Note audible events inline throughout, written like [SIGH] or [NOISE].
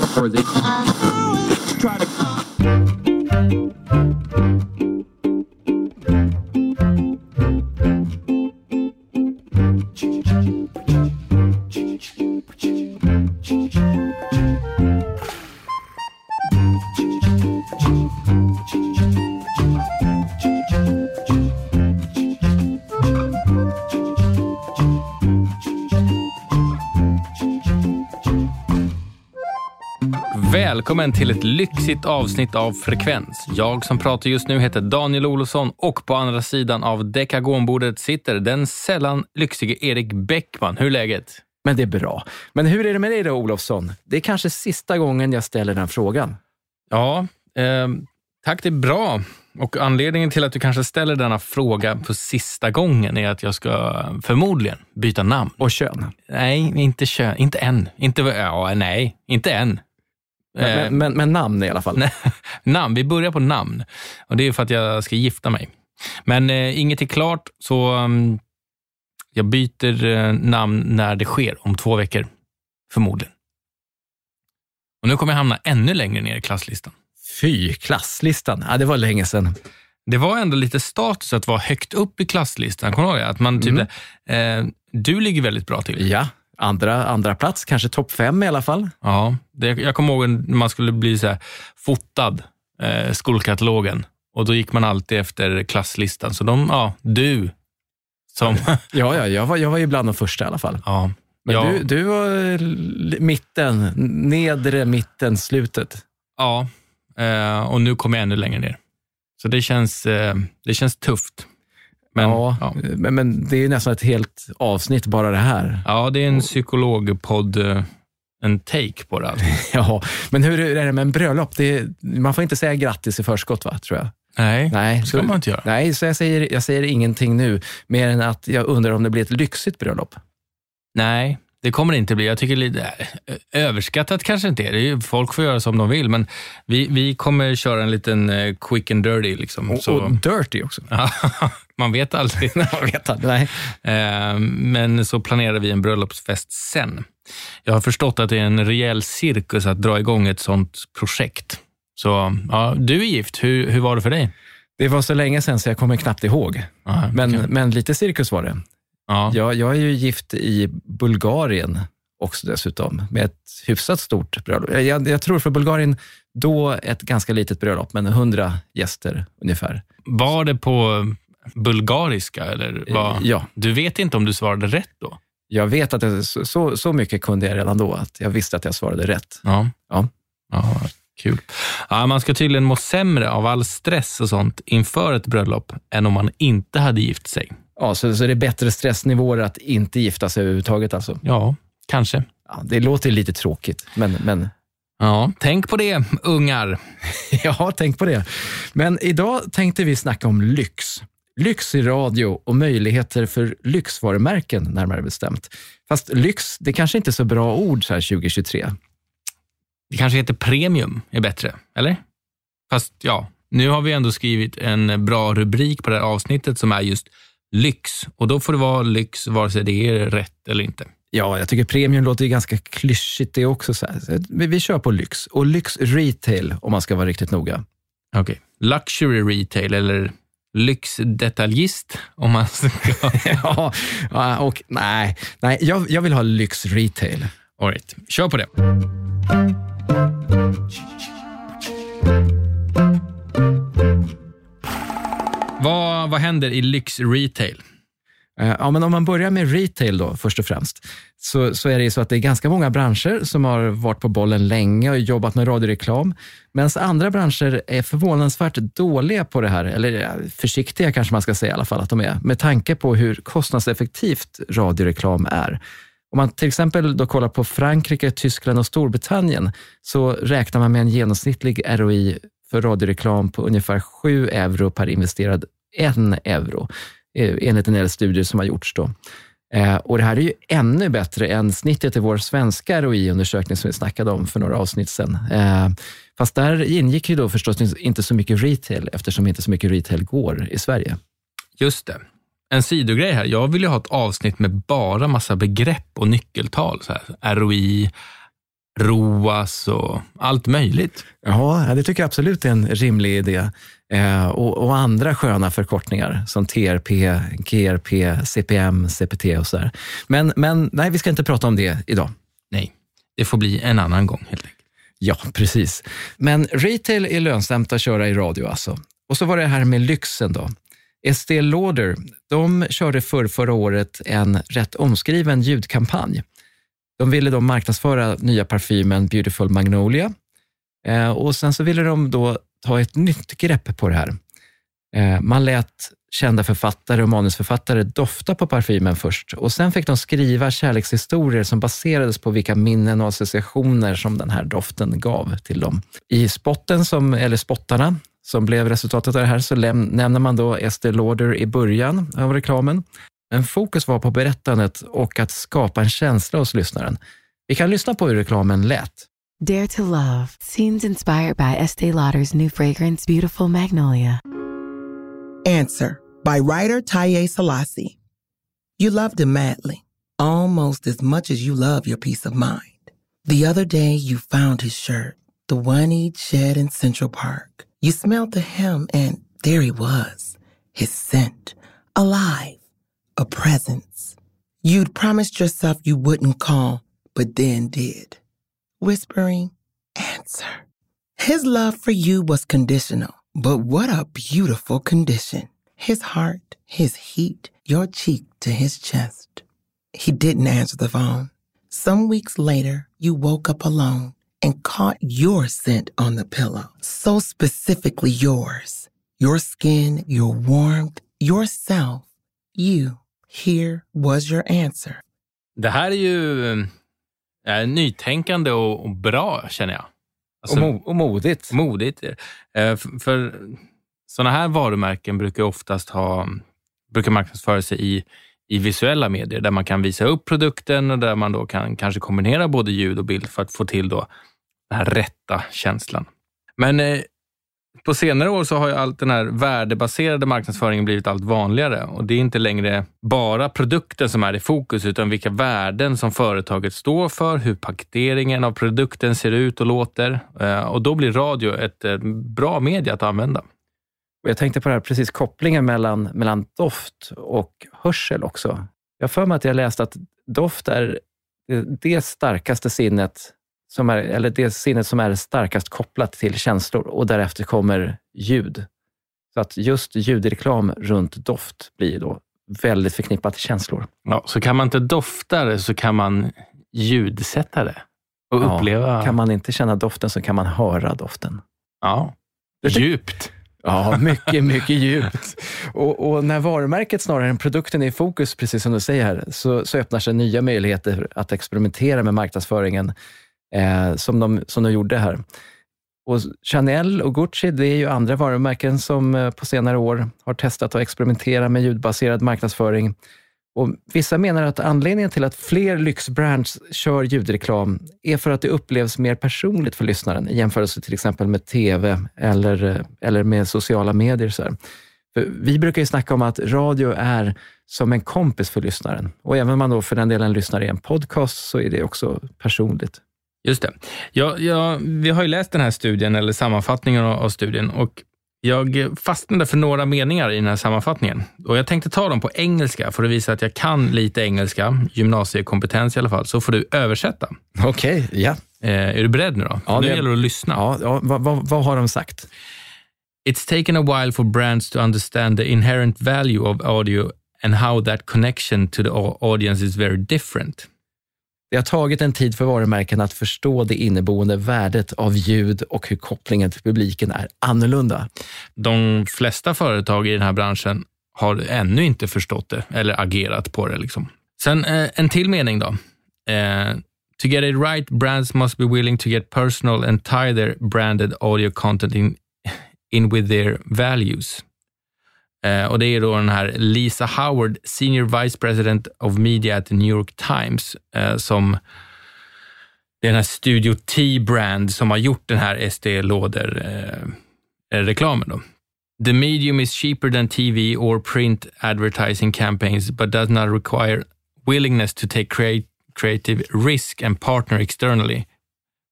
for the try to Välkommen till ett lyxigt avsnitt av Frekvens. Jag som pratar just nu heter Daniel Olsson och på andra sidan av dekagonbordet sitter den sällan lyxige Erik Bäckman. Hur är läget? Men det är bra. Men hur är det med dig då, Olofsson? Det är kanske sista gången jag ställer den frågan. Ja, eh, tack. Det är bra. Och anledningen till att du kanske ställer denna fråga för sista gången är att jag ska förmodligen byta namn. Och kön? Nej, inte kön. Inte än. Inte, ja, nej, inte än. Men, Eh, men, men namn i alla fall. [LAUGHS] Namn. Vi börjar på namn. Och Det är för att jag ska gifta mig. Men eh, inget är klart, så um, jag byter eh, namn när det sker, om två veckor. Förmodligen. Och Nu kommer jag hamna ännu längre ner i klasslistan. Fy, klasslistan. Ja, det var länge sedan. Det var ändå lite status att vara högt upp i klasslistan. Kommer du ihåg det? Att man typ, eh, du ligger väldigt bra till. Ja, andra, andra plats, kanske topp fem i alla fall. Ja, det, jag kommer ihåg när man skulle bli så här fotad, eh, skolkatalogen. Och då gick man alltid efter klasslistan. Så de, ja, du som... [LAUGHS] Ja, ja jag, var, jag var ju bland de första i alla fall. ja, Men ja, du, du var mitten, nedre mitten, slutet. ja eh, och nu kommer jag ännu längre ner. Så det känns, eh, det känns tufft. Men, ja, ja. Men, men det är nästan ett helt avsnitt bara det här. ja, det är en psykologpodd, eh, en take på det. Alltså. [LAUGHS] Ja, men hur är det med en bröllop? Det är, man får inte säga grattis i förskott, va? tror jag. Nej, Nej, det ska så- man inte göra. Nej, så jag säger, jag säger ingenting nu, mer än att jag undrar om det blir ett lyxigt bröllop. Nej, det kommer det inte bli. Jag tycker lite eh, överskattat kanske inte är det. är. ju- Folk får göra som de vill, men vi, vi kommer köra en liten eh, quick and dirty. Liksom. Och, och dirty också. [LAUGHS] Man vet aldrig. [LAUGHS] Jag vet inte. Nej. Eh, Men så planerar vi en bröllopsfest sen. Jag har förstått att det är en rejäl cirkus att dra igång ett sånt projekt. Så ja, du är gift. Hur, hur var det för dig? Det var så länge sedan så jag kommer knappt ihåg. Ja, Men, okej. men lite cirkus var det. Ja. Jag, jag är ju gift i Bulgarien också dessutom, med ett hyfsat stort bröllop. Jag, jag tror för Bulgarien då ett ganska litet bröllop, men 100 gäster ungefär. Var det på bulgariska? Eller vad? Ja, Du vet inte om du svarade rätt då? jag vet att så- så, så mycket kunde jag redan då, att jag visste att jag svarade rätt. Ja. Ja. ja kul. Ja, man ska tydligen må sämre av all stress och sånt inför ett bröllop än om man inte hade gift sig. Ja, så, så det är bättre stressnivåer att inte gifta sig överhuvudtaget alltså. Ja, kanske. Ja, det låter lite tråkigt, men, men Ja, tänk på det, ungar. [LAUGHS] ja, tänk på det. Men idag tänkte vi snacka om lyx. Lyx i radio och möjligheter för lyxvarumärken, närmare bestämt. Fast lyx, det kanske inte är så bra ord så här 2023. Det kanske heter premium är bättre, eller? Fast ja, nu har vi ändå skrivit en bra rubrik på det här avsnittet som är just lyx. Och då får det vara lyx vare sig det är rätt eller inte. Ja, jag tycker premium låter ju ganska klyschigt det också. Så. Så Vi, vi kör på lyx. Och lyx retail, om man ska vara riktigt noga. Okej. Luxury retail eller lyxdetaljist om man ska... [LAUGHS] ja, ja, och nej, nej jag, jag vill ha lyx retail. All right. Kör på det. Vad, vad händer i lyx retail? Eh, ja, men om man börjar med retail då, först och främst, så, så är det ju så att det är ganska många branscher som har varit på bollen länge och jobbat med radioreklam, medan andra branscher är förvånansvärt dåliga på det här, eller försiktiga kanske man ska säga i alla fall att de är, med tanke på hur kostnadseffektivt radioreklam är. Om man till exempel då kollar på Frankrike, Tyskland och Storbritannien, så räknar man med en genomsnittlig ROI för radioreklam på ungefär 7 euro per investerad en euro eh, enligt en del studier som har gjorts. Då. Eh, och det här är ju ännu bättre än snittet i vår svenska ROI-undersökning som vi snackade om för några avsnitt sedan. Eh, fast där ingick ju då förstås inte så mycket retail eftersom inte så mycket retail går i Sverige. Just det. En sidogrej här. Jag vill ju ha ett avsnitt med bara massa begrepp och nyckeltal. Så här. ROI, ROAS och allt möjligt. Ja, det tycker jag absolut är en rimlig idé. Eh, och, och, andra sköna förkortningar som TRP, GRP, CPM, CPT och så där. Men, men nej, vi ska inte prata om det idag. Nej, det får bli en annan gång helt enkelt. Ja, precis. Men retail är lönsamt att köra i radio alltså. Och så var det här med lyxen då. Estée Lauder, de körde för förra året en rätt omskriven ljudkampanj. De ville då marknadsföra nya parfymen Beautiful Magnolia eh, och sen så ville de då ta ett nytt grepp på det här. Eh, man lät kända författare och manusförfattare dofta på parfymen först och sen fick de skriva kärlekshistorier som baserades på vilka minnen och associationer som den här doften gav till dem. I spotten, som, eller spottarna, som blev resultatet av det här, så nämner man då Estée Lauder i början av reklamen. Men fokus var på berättandet och att skapa en känsla hos lyssnaren. Vi kan lyssna på hur reklamen lät. Dare to love. Scenes inspired by Estee Lauder's new fragrance, Beautiful Magnolia. Answer by writer Taye Salasi. You loved him madly, almost as much as you love your peace of mind. The other day, you found his shirt, the one he'd shed in Central Park. You smelled the hem, and there he was, his scent, alive, a presence. You'd promised yourself you wouldn't call, but then did. Whispering, answer. His love for you was conditional, but what a beautiful condition. His heart, his heat, your cheek to his chest. He didn't answer the phone. Some weeks later, you woke up alone and caught your scent on the pillow. So specifically yours. Your skin, your warmth, yourself. You. Here was your answer. Det här är ju äh, nytänkande och, och, bra, känner jag. Alltså, och, mo och modigt. Modigt. Äh, för, för sådana här varumärken brukar oftast ha, brukar marknadsföra sig i, i visuella medier, där man kan visa upp produkten och där man då kan kanske kombinera både ljud och bild för att få till då den här rätta känslan. Men eh, på senare år så har ju allt den här värdebaserade marknadsföringen blivit allt vanligare och det är inte längre bara produkten som är i fokus utan vilka värden som företaget står för, hur paketeringen av produkten ser ut och låter. Eh, och då blir radio ett eh, bra media att använda. Jag tänkte på det här, precis kopplingen mellan, mellan doft och hörsel också. Jag har för mig att jag läste att doft är det starkaste sinnet som är, eller det sinnet som är starkast kopplat till känslor och därefter kommer ljud. Så att just ljudreklam runt doft blir då väldigt förknippat till känslor. Ja, så kan man inte dofta det så kan man ljudsätta det och ja, uppleva... Kan man inte känna doften så kan man höra doften. Ja, djupt. Ja, mycket, [LAUGHS] mycket djupt. Och, och, när varumärket snarare än produkten är i fokus, precis som du säger här, så, så öppnar sig nya möjligheter att experimentera med marknadsföringen eh, som, de, som de gjorde här. Och Chanel och Gucci, det är ju andra varumärken som eh, på senare år har testat att experimentera med ljudbaserad marknadsföring. Och vissa menar att anledningen till att fler lyxbrands kör ljudreklam är för att det upplevs mer personligt för lyssnaren i jämförelse till exempel med TV eller, eh, eller med sociala medier. Så För vi brukar ju snacka om att radio är som en kompis för lyssnaren. Och även om man då för den delen lyssnar i en podcast så är det också personligt. Just det. Ja, ja, vi har ju läst den här studien, eller sammanfattningen av, studien, och jag fastnade för några meningar i den här sammanfattningen. Och Jag tänkte ta dem på engelska för att visa att jag kan lite engelska, gymnasiekompetens i alla fall, så får du översätta. Okej, okay, ja. Eh, är du beredd nu då? Ja, nu det... gäller det att lyssna. Ja, ja vad, vad, vad har de sagt? It's taken a while for brands to understand the inherent value of audio and how that connection to the audience is very different. Det har tagit en tid för varumärken att förstå det inneboende värdet av ljud och hur kopplingen till publiken är annorlunda. De flesta företag i den här branschen har ännu inte förstått det eller agerat på det. Liksom. Sen eh, en till mening då. Eh, to get it right, brands must be willing to get personal and tie their branded audio content in, in with their values. Eh, och Det är då den här Lisa Howard, Senior Vice President of Media at the New York Times, eh, som det är den här Studio T-brand som har gjort den här SD Lauder-reklamen. Eh, the medium is cheaper than TV or print advertising campaigns, but does not require willingness to take create, creative risk and partner externally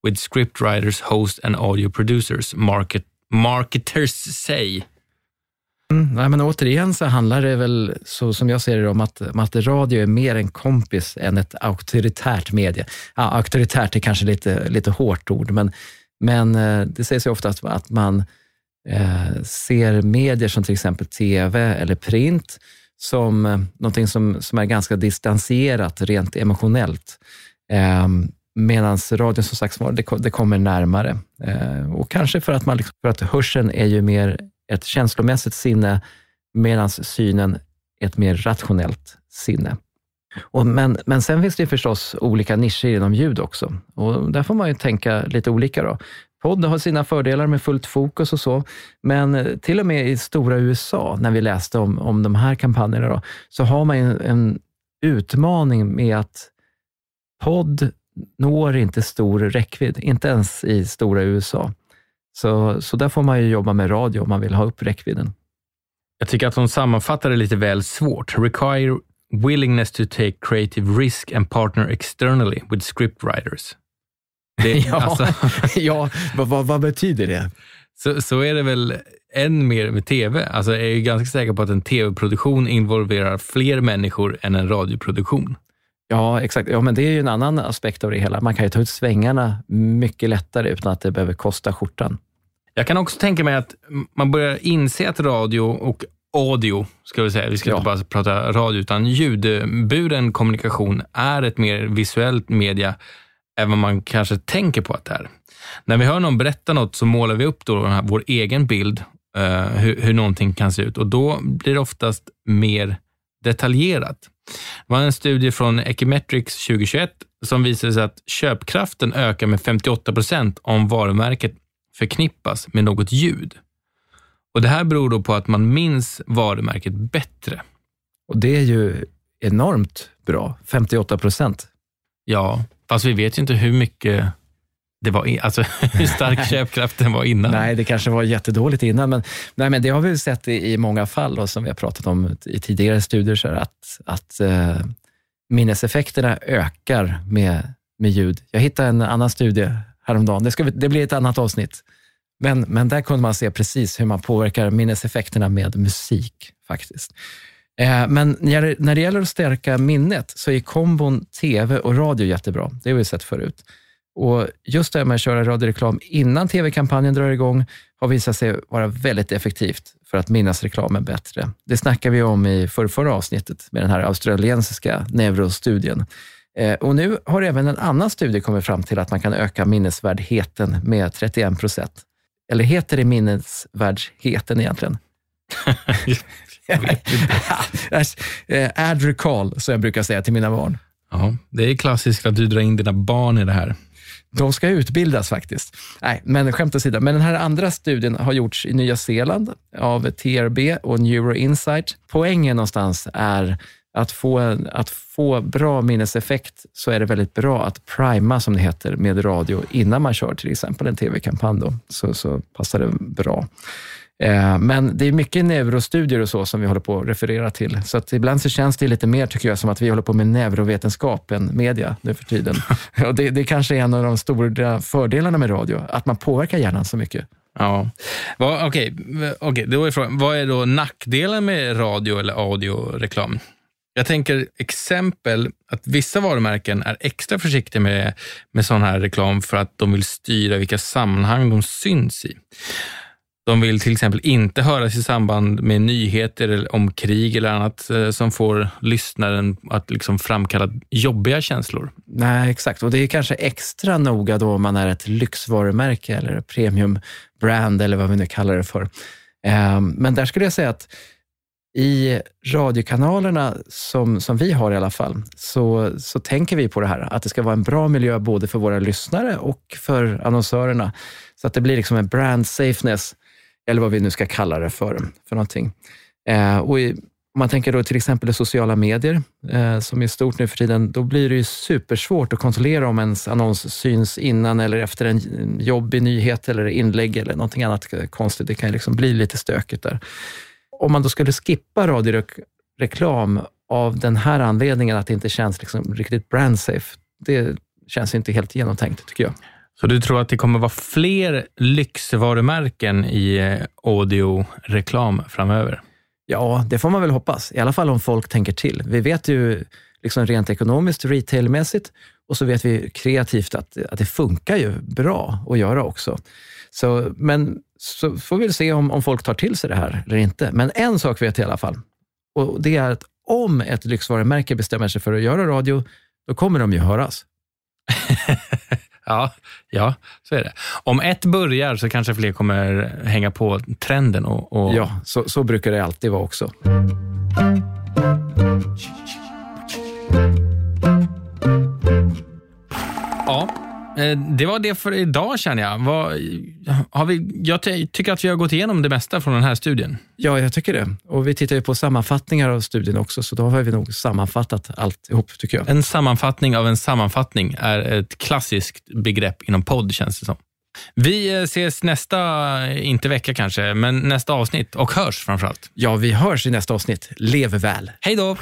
with scriptwriters, hosts and audio producers, market, marketers say. Mm, nej, men återigen så handlar det väl, så som jag ser det, om att, om att radio är mer en kompis än ett auktoritärt medie. Ja, auktoritärt är kanske lite, lite hårt ord, men, men eh, det sägs ju ofta att, att man eh, ser medier som till exempel tv eller print som eh, någonting som, som är ganska distanserat rent emotionellt. Eh, Medan radion som sagt det, det kommer närmare. Eh, och kanske för att, man, liksom, för att hörseln är ju mer ett känslomässigt sinne, medan synen är ett mer rationellt sinne. Och men, men sen finns det förstås olika nischer inom ljud också. Och där får man ju tänka lite olika. Då. Podd har sina fördelar med fullt fokus och så, men till och med i stora USA, när vi läste om, om de här kampanjerna, då, så har man en, en utmaning med att podd når inte stor räckvidd, inte ens i stora USA. Så, så där får man ju jobba med radio om man vill ha upp räckvidden. Jag tycker att de sammanfattar det lite väl svårt. Require willingness to take creative risk and partner externally with scriptwriters. Det, [LAUGHS] ja, alltså, [LAUGHS] ja vad, vad, vad, betyder det? Så, så är det väl än mer med tv. Alltså, jag är ganska säker på att en tv-produktion involverar fler människor än en radioproduktion. Ja, exakt. Ja, men det är ju en annan aspekt av det hela. Man kan ju ta ut svängarna mycket lättare utan att det behöver kosta skjortan. Jag kan också tänka mig att man börjar inse att radio och audio, ska vi säga, vi ska ja. inte bara prata radio, utan ljudburen kommunikation är ett mer visuellt media än vad man kanske tänker på att det är. När vi hör någon berätta något så målar vi upp då här, vår egen bild, uh, hur, hur någonting kan se ut och då blir det oftast mer detaljerat. Det var en studie från Ecometrics 2021 som visade att köpkraften ökar med 58 procent om varumärket förknippas med något ljud. Och Det här beror då på att man minns varumärket bättre. Och det är ju enormt bra, 58 procent. Ja, fast vi vet ju inte hur mycket det var, alltså [LAUGHS] hur stark köpkraften var innan. Nej, det kanske var jättedåligt innan, men, nej, men det har vi sett i, i många fall, och som vi har pratat om i tidigare studier, så att, att eh, minneseffekterna ökar med, med ljud. Jag hittade en annan studie häromdagen, det, ska vi, det blir ett annat avsnitt, men, men där kunde man se precis hur man påverkar minneseffekterna med musik faktiskt. Eh, men när, när det gäller att stärka minnet så är kombon tv och radio jättebra. Det har vi sett förut. Och just det här med att köra radioreklam innan tv-kampanjen drar igång har visat sig vara väldigt effektivt för att minnas reklamen bättre. Det snackar vi om i förrförra avsnittet med den här australiensiska neurostudien. Eh, och nu har även en annan studie kommit fram till att man kan öka minnesvärdheten med 31 procent. Eller heter det minnesvärdheten egentligen? [LAUGHS] Eh, Add recall, som jag brukar säga till mina barn. Ja, det är klassiskt att du drar in dina barn i det här. De ska utbildas faktiskt. Nej, men skämt åsido. Men den här andra studien har gjorts i Nya Zeeland av TRB och Neuroinsight. Poängen någonstans är att få, att få bra minneseffekt så är det väldigt bra att prima, som det heter, med radio innan man kör till exempel en tv-kampanj. Så, så passar det bra. Eh, men det är mycket neurostudier och så som vi håller på att referera till. Så att ibland så känns det lite mer, tycker jag, som att vi håller på med neurovetenskap än media nu för tiden. [LAUGHS] och det, det kanske är en av de stora fördelarna med radio, att man påverkar hjärnan så mycket. Ja, okej. Okay. okay. Då är frågan, vad är då nackdelen med radio eller audioreklam? Jag tänker exempel att vissa varumärken är extra försiktiga med, med sån här reklam för att de vill styra vilka sammanhang de syns i. De vill till exempel inte höras i samband med nyheter om krig eller annat eh, som får lyssnaren att liksom framkalla jobbiga känslor. Nej, exakt. Och det är kanske extra noga då om man är ett lyxvarumärke eller premium brand eller vad vi nu kallar det för. Ehm, men där skulle jag säga att i radiokanalerna som, som vi har i alla fall, så, så tänker vi på det här, att det ska vara en bra miljö både för våra lyssnare och för annonsörerna. Så att det blir liksom en brand safeness eller vad vi nu ska kalla det för, för någonting. Eh, och i, om man tänker då till exempel i sociala medier, eh, som är stort nu för tiden, då blir det ju supersvårt att kontrollera om ens annons syns innan eller efter en jobbig nyhet eller inlägg eller någonting annat konstigt. Det kan ju liksom bli lite stökigt där. Om man då skulle skippa radioreklam av den här anledningen, att det inte känns liksom riktigt brand safe, det känns inte helt genomtänkt tycker jag. Så du tror att det kommer vara fler lyxvarumärken i eh, audioreklam framöver? Ja, det får man väl hoppas. I alla fall om folk tänker till. Vi vet ju liksom rent ekonomiskt, retailmässigt, och så vet vi kreativt att, att det funkar ju bra att göra också. Så, men så får vi se om, om folk tar till sig det här eller inte. Men en sak vet jag i alla fall. Och det är att om ett lyxvarumärke bestämmer sig för att göra radio, då kommer de ju höras. [LAUGHS] ja, ja, så är det. Om ett börjar så kanske fler kommer hänga på trenden. Och, och... Ja, så, så brukar det alltid vara också. Ja, det var det för idag känner jag. Vad, har vi, jag tycker att vi har gått igenom det mesta från den här studien. Ja, jag tycker det. Och vi tittar ju på sammanfattningar av studien också, så då har vi nog sammanfattat alltihop, tycker jag. En sammanfattning av en sammanfattning är ett klassiskt begrepp inom podd, känns det som. Vi eh, ses nästa, inte vecka kanske, men nästa avsnitt och hörs framförallt. Ja, vi hörs i nästa avsnitt. Lev väl! Hej då!